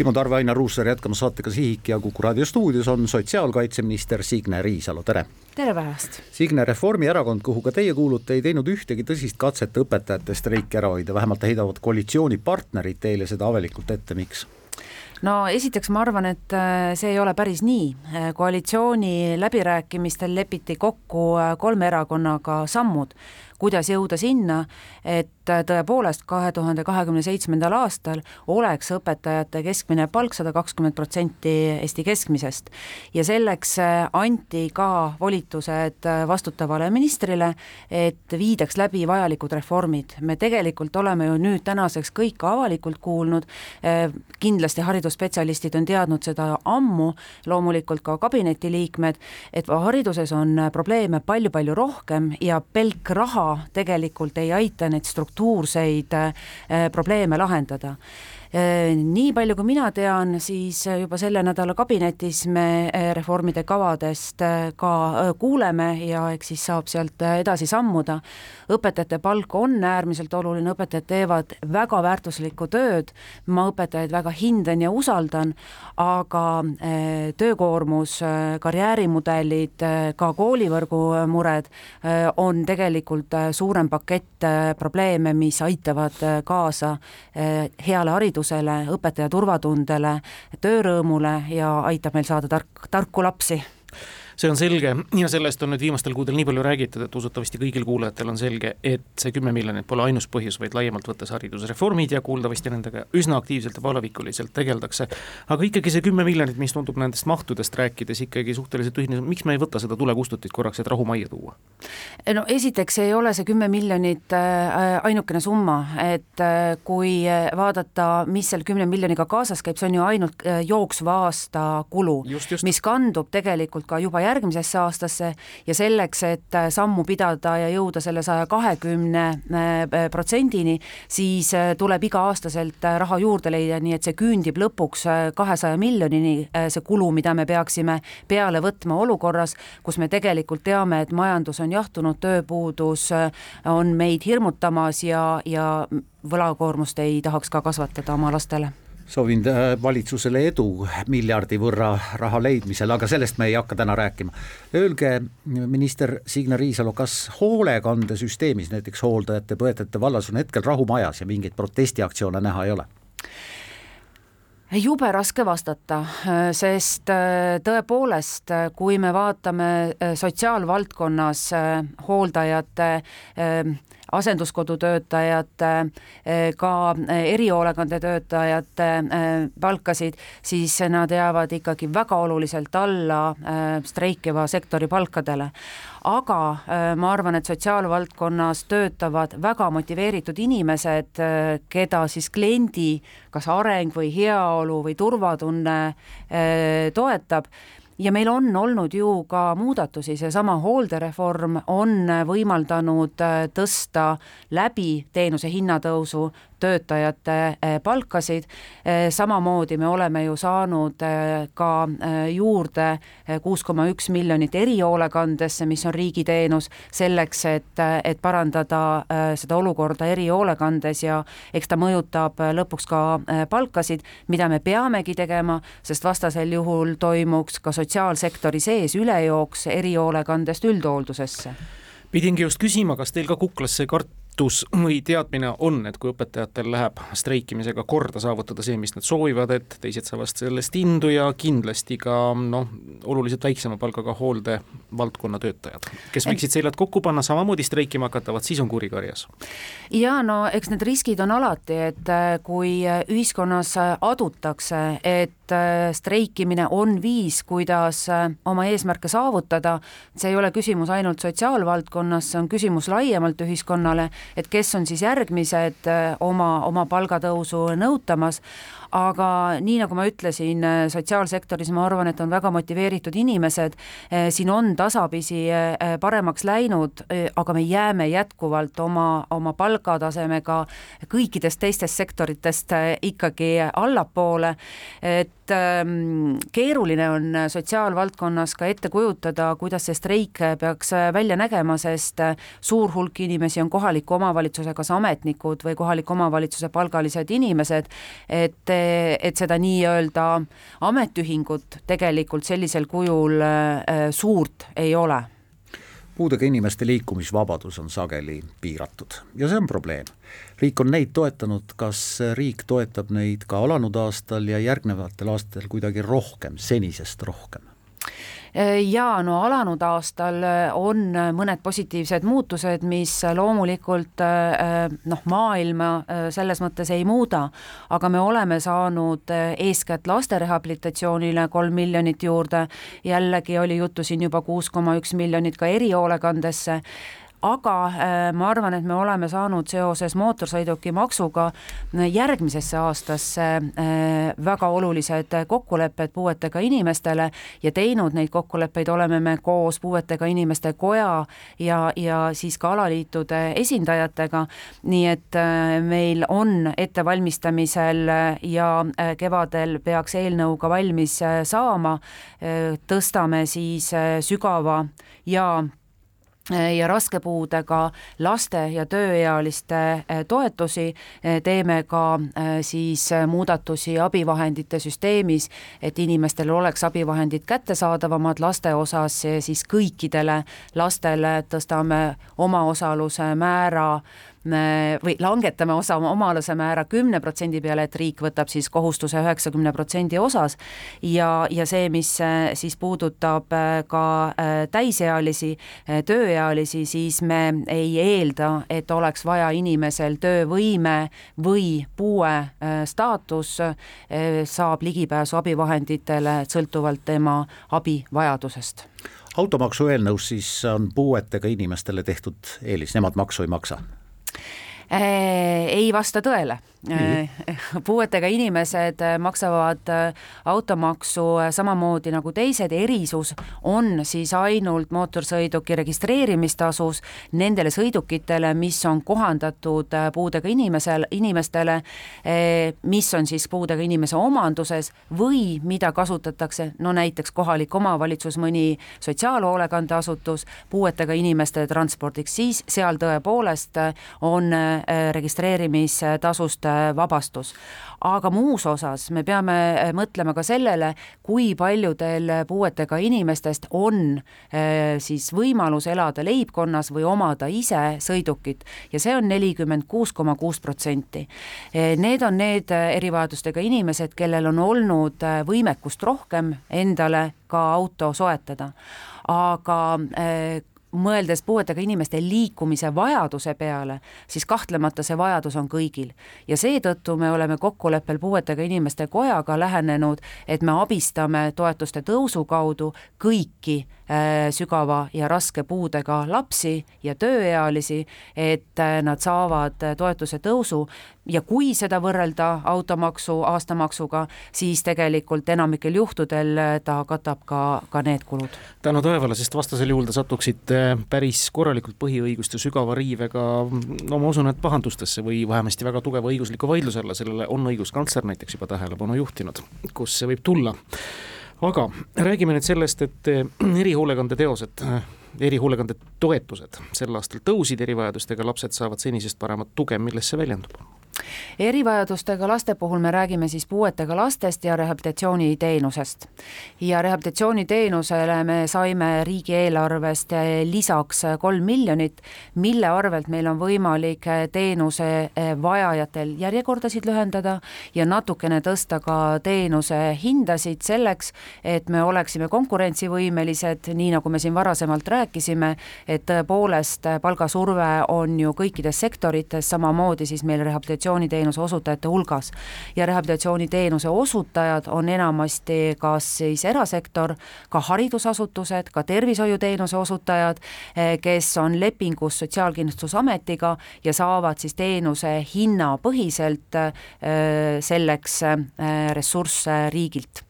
Timo Tarve, Ainar Ruussaar jätkame saatega Sihik ja Kuku raadio stuudios on sotsiaalkaitseminister Signe Riisalo, tere! tere päevast! Signe, Reformierakond, kuhu ka teie kuulute, ei teinud ühtegi tõsist katset õpetajate streiki ära hoida, vähemalt heidavad koalitsioonipartnerid teile seda avalikult ette, miks? No esiteks ma arvan, et äh, see ei ole päris nii, koalitsiooni läbirääkimistel lepiti kokku äh, kolme erakonnaga sammud, kuidas jõuda sinna, et tõepoolest kahe tuhande kahekümne seitsmendal aastal oleks õpetajate keskmine palk sada kakskümmend protsenti Eesti keskmisest. ja selleks äh, anti ka volitused äh, vastutavale ministrile, et viidaks läbi vajalikud reformid. me tegelikult oleme ju nüüd tänaseks kõik avalikult kuulnud, äh, kindlasti haridusspetsialistid on teadnud seda ammu, loomulikult ka kabinetiliikmed, et hariduses on probleeme palju-palju rohkem ja pelk raha tegelikult ei aita neid struktuurseid äh, probleeme lahendada nii palju, kui mina tean, siis äh, juba selle nädala kabinetis me äh, reformide kavadest ka kuuleme ja eks siis saab sealt edasi sammuda. õpetajate palk on äärmiselt oluline, õpetajad teevad väga väärtuslikku tööd, ma õpetajaid väga hindan ja usaldan, aga töökoormus, karjäärimudelid, ka koolivõrgu mured on tegelikult suurem pakett probleeme, mis aitavad kaasa heale haridusele, haridusele, õpetaja turvatundele, töörõõmule ja aitab meil saada tark, tarku lapsi see on selge ja sellest on nüüd viimastel kuudel nii palju räägitud, et usutavasti kõigil kuulajatel on selge, et see kümme miljonit pole ainus põhjus, vaid laiemalt võttes haridusreformid ja kuuldavasti nendega üsna aktiivselt ja palavikuliselt tegeldakse. aga ikkagi see kümme miljonit, mis tundub nendest mahtudest rääkides ikkagi suhteliselt tühine, miks me ei võta seda tulekustutit korraks, et rahu majja tuua? no esiteks ei ole see kümme miljonit äh, ainukene summa, et äh, kui vaadata, mis seal kümne miljoniga kaasas käib, see on ju ainult äh, jooksva aasta kulu, mis kandub tegelikult ka juba järgmisesse aastasse ja selleks, et äh, sammu pidada ja jõuda selle saja kahekümne äh, protsendini, siis äh, tuleb iga-aastaselt raha juurde leida, nii et see küündib lõpuks kahesaja miljonini, see kulu, mida me peaksime peale võtma olukorras, kus me tegelikult teame, et majandus on jahtunud, tööpuudus on meid hirmutamas ja, ja võlakoormust ei tahaks ka kasvatada oma lastele soovin äh, valitsusele edu miljardi võrra raha leidmisel, aga sellest me ei hakka täna rääkima. Öelge, minister Signe Riisalo, kas hoolekandesüsteemis, näiteks hooldajate, põetajate vallas on hetkel rahu majas ja mingeid protestiaktsioone näha ei ole? jube raske vastata, sest äh, tõepoolest, kui me vaatame äh, sotsiaalvaldkonnas hooldajate asenduskodutöötajate, eh, ka eh, erihoolekandetöötajate eh, palkasid, siis nad jäävad ikkagi väga oluliselt alla streikiva sektori palkadele. Aga ma arvan, et sotsiaalvaldkonnas töötavad väga motiveeritud inimesed, keda siis kliendi kas areng või heaolu või turvatunne toetab ja meil on olnud ju ka muudatusi, seesama hooldereform on võimaldanud äh, tõsta läbi teenuse hinnatõusu töötajate eh, palkasid, eh, samamoodi me oleme ju saanud eh, ka juurde kuus koma üks miljonit erihoolekandesse, mis on riigiteenus, selleks, et, et parandada seda olukorda erihoolekandes ja eks ta mõjutab lõpuks ka palkasid, mida me peamegi tegema, sest vastasel juhul toimuks ka sotsiaalsektori sees ülejooks erihoolekandest üldhooldusesse. Pidingi just küsima, kas teil ka kuklasse kart-, tunnetus või teadmine on, et kui õpetajatel läheb streikimisega korda saavutada see, mis nad soovivad, et teised saavad sellest indu ja kindlasti ka noh, oluliselt väiksema palgaga hooldevaldkonna töötajad, kes võiksid seljad kokku panna, samamoodi streikima hakata, vaat siis on kuri karjas. ja no eks need riskid on alati, et äh, kui ühiskonnas adutakse, et äh, streikimine on viis, kuidas äh, oma eesmärke saavutada, see ei ole küsimus ainult sotsiaalvaldkonnas, see on küsimus laiemalt ühiskonnale, et kes on siis järgmised äh, oma, oma palgatõusu nõutamas, aga nii, nagu ma ütlesin, sotsiaalsektoris ma arvan, et on väga motiveeritud inimesed, siin on tasapisi paremaks läinud, aga me jääme jätkuvalt oma, oma palgatasemega kõikidest teistest sektoritest ikkagi allapoole, et ähm, keeruline on sotsiaalvaldkonnas ka ette kujutada, kuidas see streik peaks välja nägema, sest suur hulk inimesi on kohaliku omavalitsuse kas ametnikud või kohaliku omavalitsuse palgalised inimesed, et et seda nii-öelda ametiühingut tegelikult sellisel kujul suurt ei ole puudega inimeste liikumisvabadus on sageli piiratud ja see on probleem. riik on neid toetanud, kas riik toetab neid ka alanud aastal ja järgnevatel aastatel kuidagi rohkem, senisest rohkem? Jaa, no alanud aastal äh, on äh, mõned positiivsed muutused, mis loomulikult äh, noh, maailma selles mõttes ei muuda, aga me oleme saanud eeskätt laste rehabilitatsioonile kolm miljonit juurde, jällegi oli juttu siin juba kuus koma üks miljonit ka erihoolekandesse, aga äh, ma arvan, et me oleme saanud seoses mootorsõidukimaksuga äh, järgmisesse aastasse äh, väga olulised kokkulepped puuetega inimestele ja teinud neid kokkuleppeid oleme me koos puuetega inimeste koja ja, ja siis ka alaliitude esindajatega, nii et meil on ettevalmistamisel ja kevadel peaks eelnõu ka valmis saama, tõstame siis sügava ja ja raske puudega laste ja tööealiste eh, toetusi, eh, teeme ka siis muudatusi abivahendite süsteemis, et inimestel oleks abivahendid kättesaadavamad laste osas, siis kõikidele lastele tõstame omaosaluse määra või langetame osa omaluse määra kümne protsendi peale, et riik võtab siis kohustuse üheksakümne protsendi osas ja, ja see, mis äh, siis puudutab äh, ka äh, täisealisi, tööealisi, siis me ei eelda, et oleks vaja inimesel töövõime või puue staatus, saab ligipääsu abivahenditele sõltuvalt tema abivajadusest automaksu eelnõus siis on puuetega inimestele tehtud eelis, nemad maksu ei maksa? Ei vasta tõele mm.. puuetega inimesed äh, maksavad äh, automaksu samamoodi nagu teised, erisus on siis ainult mootorsõiduki registreerimistasus nendele sõidukitele, mis on kohandatud puudega inimesel, inimestele, mis on siis puudega inimese omanduses või mida kasutatakse, no näiteks kohalik omavalitsus, mõni sotsiaalhoolekandeasutus puuetega inimeste transpordiks, siis seal tõepoolest on registreerimistasust vabastus. aga muus osas me peame äh, mõtlema ka sellele, kui paljudel puuetega inimestest on äh, siis võimalus elada leibkonnas või omada ise sõidukit ja see on nelikümmend kuus koma kuus protsenti. Need on need erivajadustega inimesed, kellel on olnud võimekust rohkem endale ka auto soetada aga mõeldes puuetega inimeste liikumise vajaduse peale, siis kahtlemata see vajadus on kõigil. ja seetõttu me oleme kokkuleppel puuetega inimeste kojaga lähenenud, et me abistame toetuste tõusu kaudu kõiki Äh, sügava ja raske puudega lapsi ja tööealisi, et äh, nad saavad äh, toetuse tõusu ja kui seda võrrelda automaksu aastamaksuga, siis tegelikult enamikel juhtudel ta katab ka, ka need kulud. tänu taevale, sest vastasel juhul te satuksite päris korralikult põhiõiguste sügava riivega, no ma usun, et pahandustesse või vähemasti väga tugeva õigusliku vaidluse alla, sellele on õiguskantsler näiteks juba tähelepanu juhtinud, kus see võib tulla aga räägime nüüd sellest, et eh, erihoolekande teosed, eh, erihoolekande toetused sel aastal tõusid, erivajadustega lapsed saavad senisest paremat tuge, milles see väljendub? Erivajadustega laste puhul me räägime siis puuetega lastest ja rehabilitatsiooniteenusest. ja rehabilitatsiooniteenusele me saime riigieelarvest lisaks kolm miljonit, mille arvelt meil on võimalik teenuse vajajatel järjekordasid lühendada ja natukene tõsta ka teenuse hindasid selleks, et me oleksime konkurentsivõimelised, nii nagu me siin varasemalt rääkisime, et tõepoolest palgasurve on ju kõikides sektorites, samamoodi siis meil rehabilitatsioon rehabilitatsiooniteenuse osutajate hulgas. ja rehabilitatsiooniteenuse osutajad on enamasti kas siis erasektor, ka haridusasutused, ka tervishoiuteenuse osutajad, eh, kes on lepingus Sotsiaalkindlustusametiga ja saavad siis teenuse hinnapõhiselt eh, selleks eh, ressursse riigilt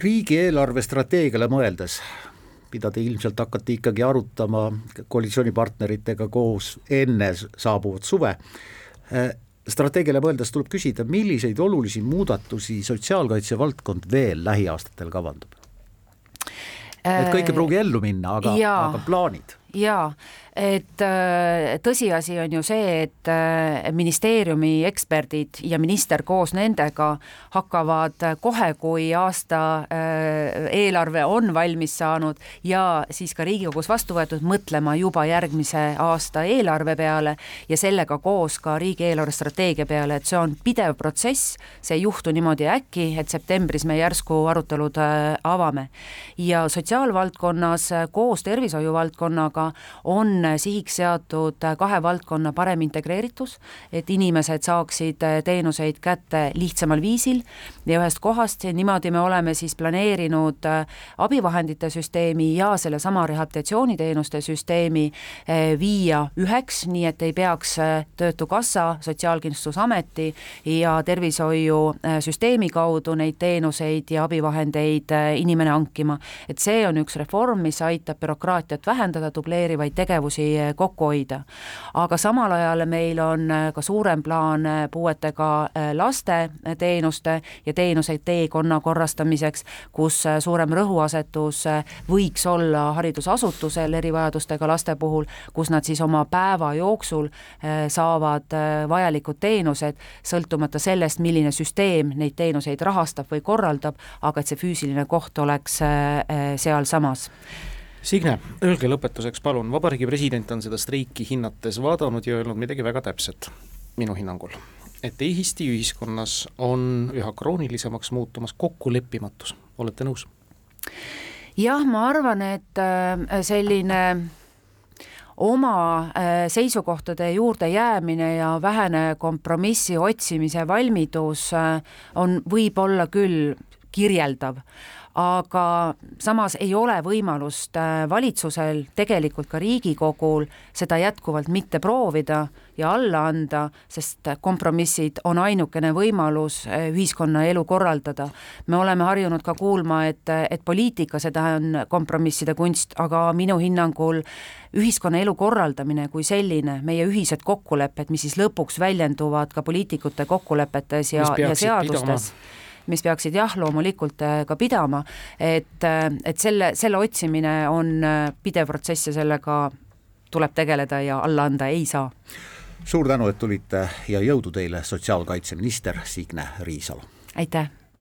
riigieelarve strateegiale mõeldes mida te ilmselt hakkate ikkagi arutama koalitsioonipartneritega koos enne saabuvat suve, strateegiale mõeldes tuleb küsida, milliseid olulisi muudatusi sotsiaalkaitse valdkond veel lähiaastatel kavandab? et kõik ei pruugi ellu minna, aga, aga plaanid? jaa, et äh, tõsiasi on ju see, et äh, ministeeriumi eksperdid ja minister koos nendega hakkavad kohe, kui aasta äh, eelarve on valmis saanud ja siis ka Riigikogus vastu võetud, mõtlema juba järgmise aasta eelarve peale ja sellega koos ka riigi eelarvestrateegia peale, et see on pidev protsess, see ei juhtu niimoodi äkki, et septembris me järsku arutelud avame. ja sotsiaalvaldkonnas koos tervishoiu valdkonnaga on on sihiks seatud kahe valdkonna parem integreeritus, et inimesed saaksid teenuseid kätte lihtsamal viisil ja ühest kohast, niimoodi me oleme siis planeerinud abivahendite süsteemi ja sellesama rehabilitatsiooniteenuste süsteemi eh, viia üheks, nii et ei peaks eh, Töötukassa, Sotsiaalkindlustusameti ja tervishoiusüsteemi kaudu neid teenuseid ja abivahendeid eh, inimene hankima. et see on üks reform, mis aitab bürokraatiat vähendada, dubleerivaid tegevusi tegevusi eh, kokku hoida. aga samal ajal meil on eh, ka suurem plaan eh, puuetega laste teenuste ja teenuseid teekonna korrastamiseks, kus suurem rõhuasetus võiks olla haridusasutusel erivajadustega laste puhul, kus nad siis oma päeva jooksul saavad vajalikud teenused, sõltumata sellest, milline süsteem neid teenuseid rahastab või korraldab, aga et see füüsiline koht oleks sealsamas Signe, öelge lõpetuseks palun, vabariigi president on seda streiki hinnates vaadanud ja öelnud midagi väga täpset, minu hinnangul. et Eesti ühiskonnas on üha kroonilisemaks muutumas kokkuleppimatus, olete nõus? jah, ma arvan, et äh, selline oma äh, seisukohtade juurde jäämine ja vähene kompromissi otsimise valmidus äh, on võib-olla küll kirjeldav, aga samas ei ole võimalust äh, valitsusel, tegelikult ka Riigikogul seda jätkuvalt mitte proovida ja alla anda, sest kompromissid on ainukene võimalus äh, ühiskonnaelu korraldada. me oleme harjunud ka kuulma, et, et poliitika, seda on kompromisside kunst, aga minu hinnangul ühiskonnaelu korraldamine kui selline, meie ühised kokkulepped, mis siis lõpuks väljenduvad ka poliitikute kokkulepetes ja, ja seadustes pidama mis peaksid jah, loomulikult äh, ka pidama, et, äh, et selle, selle otsimine on äh, pidev protsess ja sellega tuleb tegeleda ja alla anda ei saa. suur tänu, et tulite ja jõudu teile, sotsiaalkaitseminister Signe Riisalo! aitäh!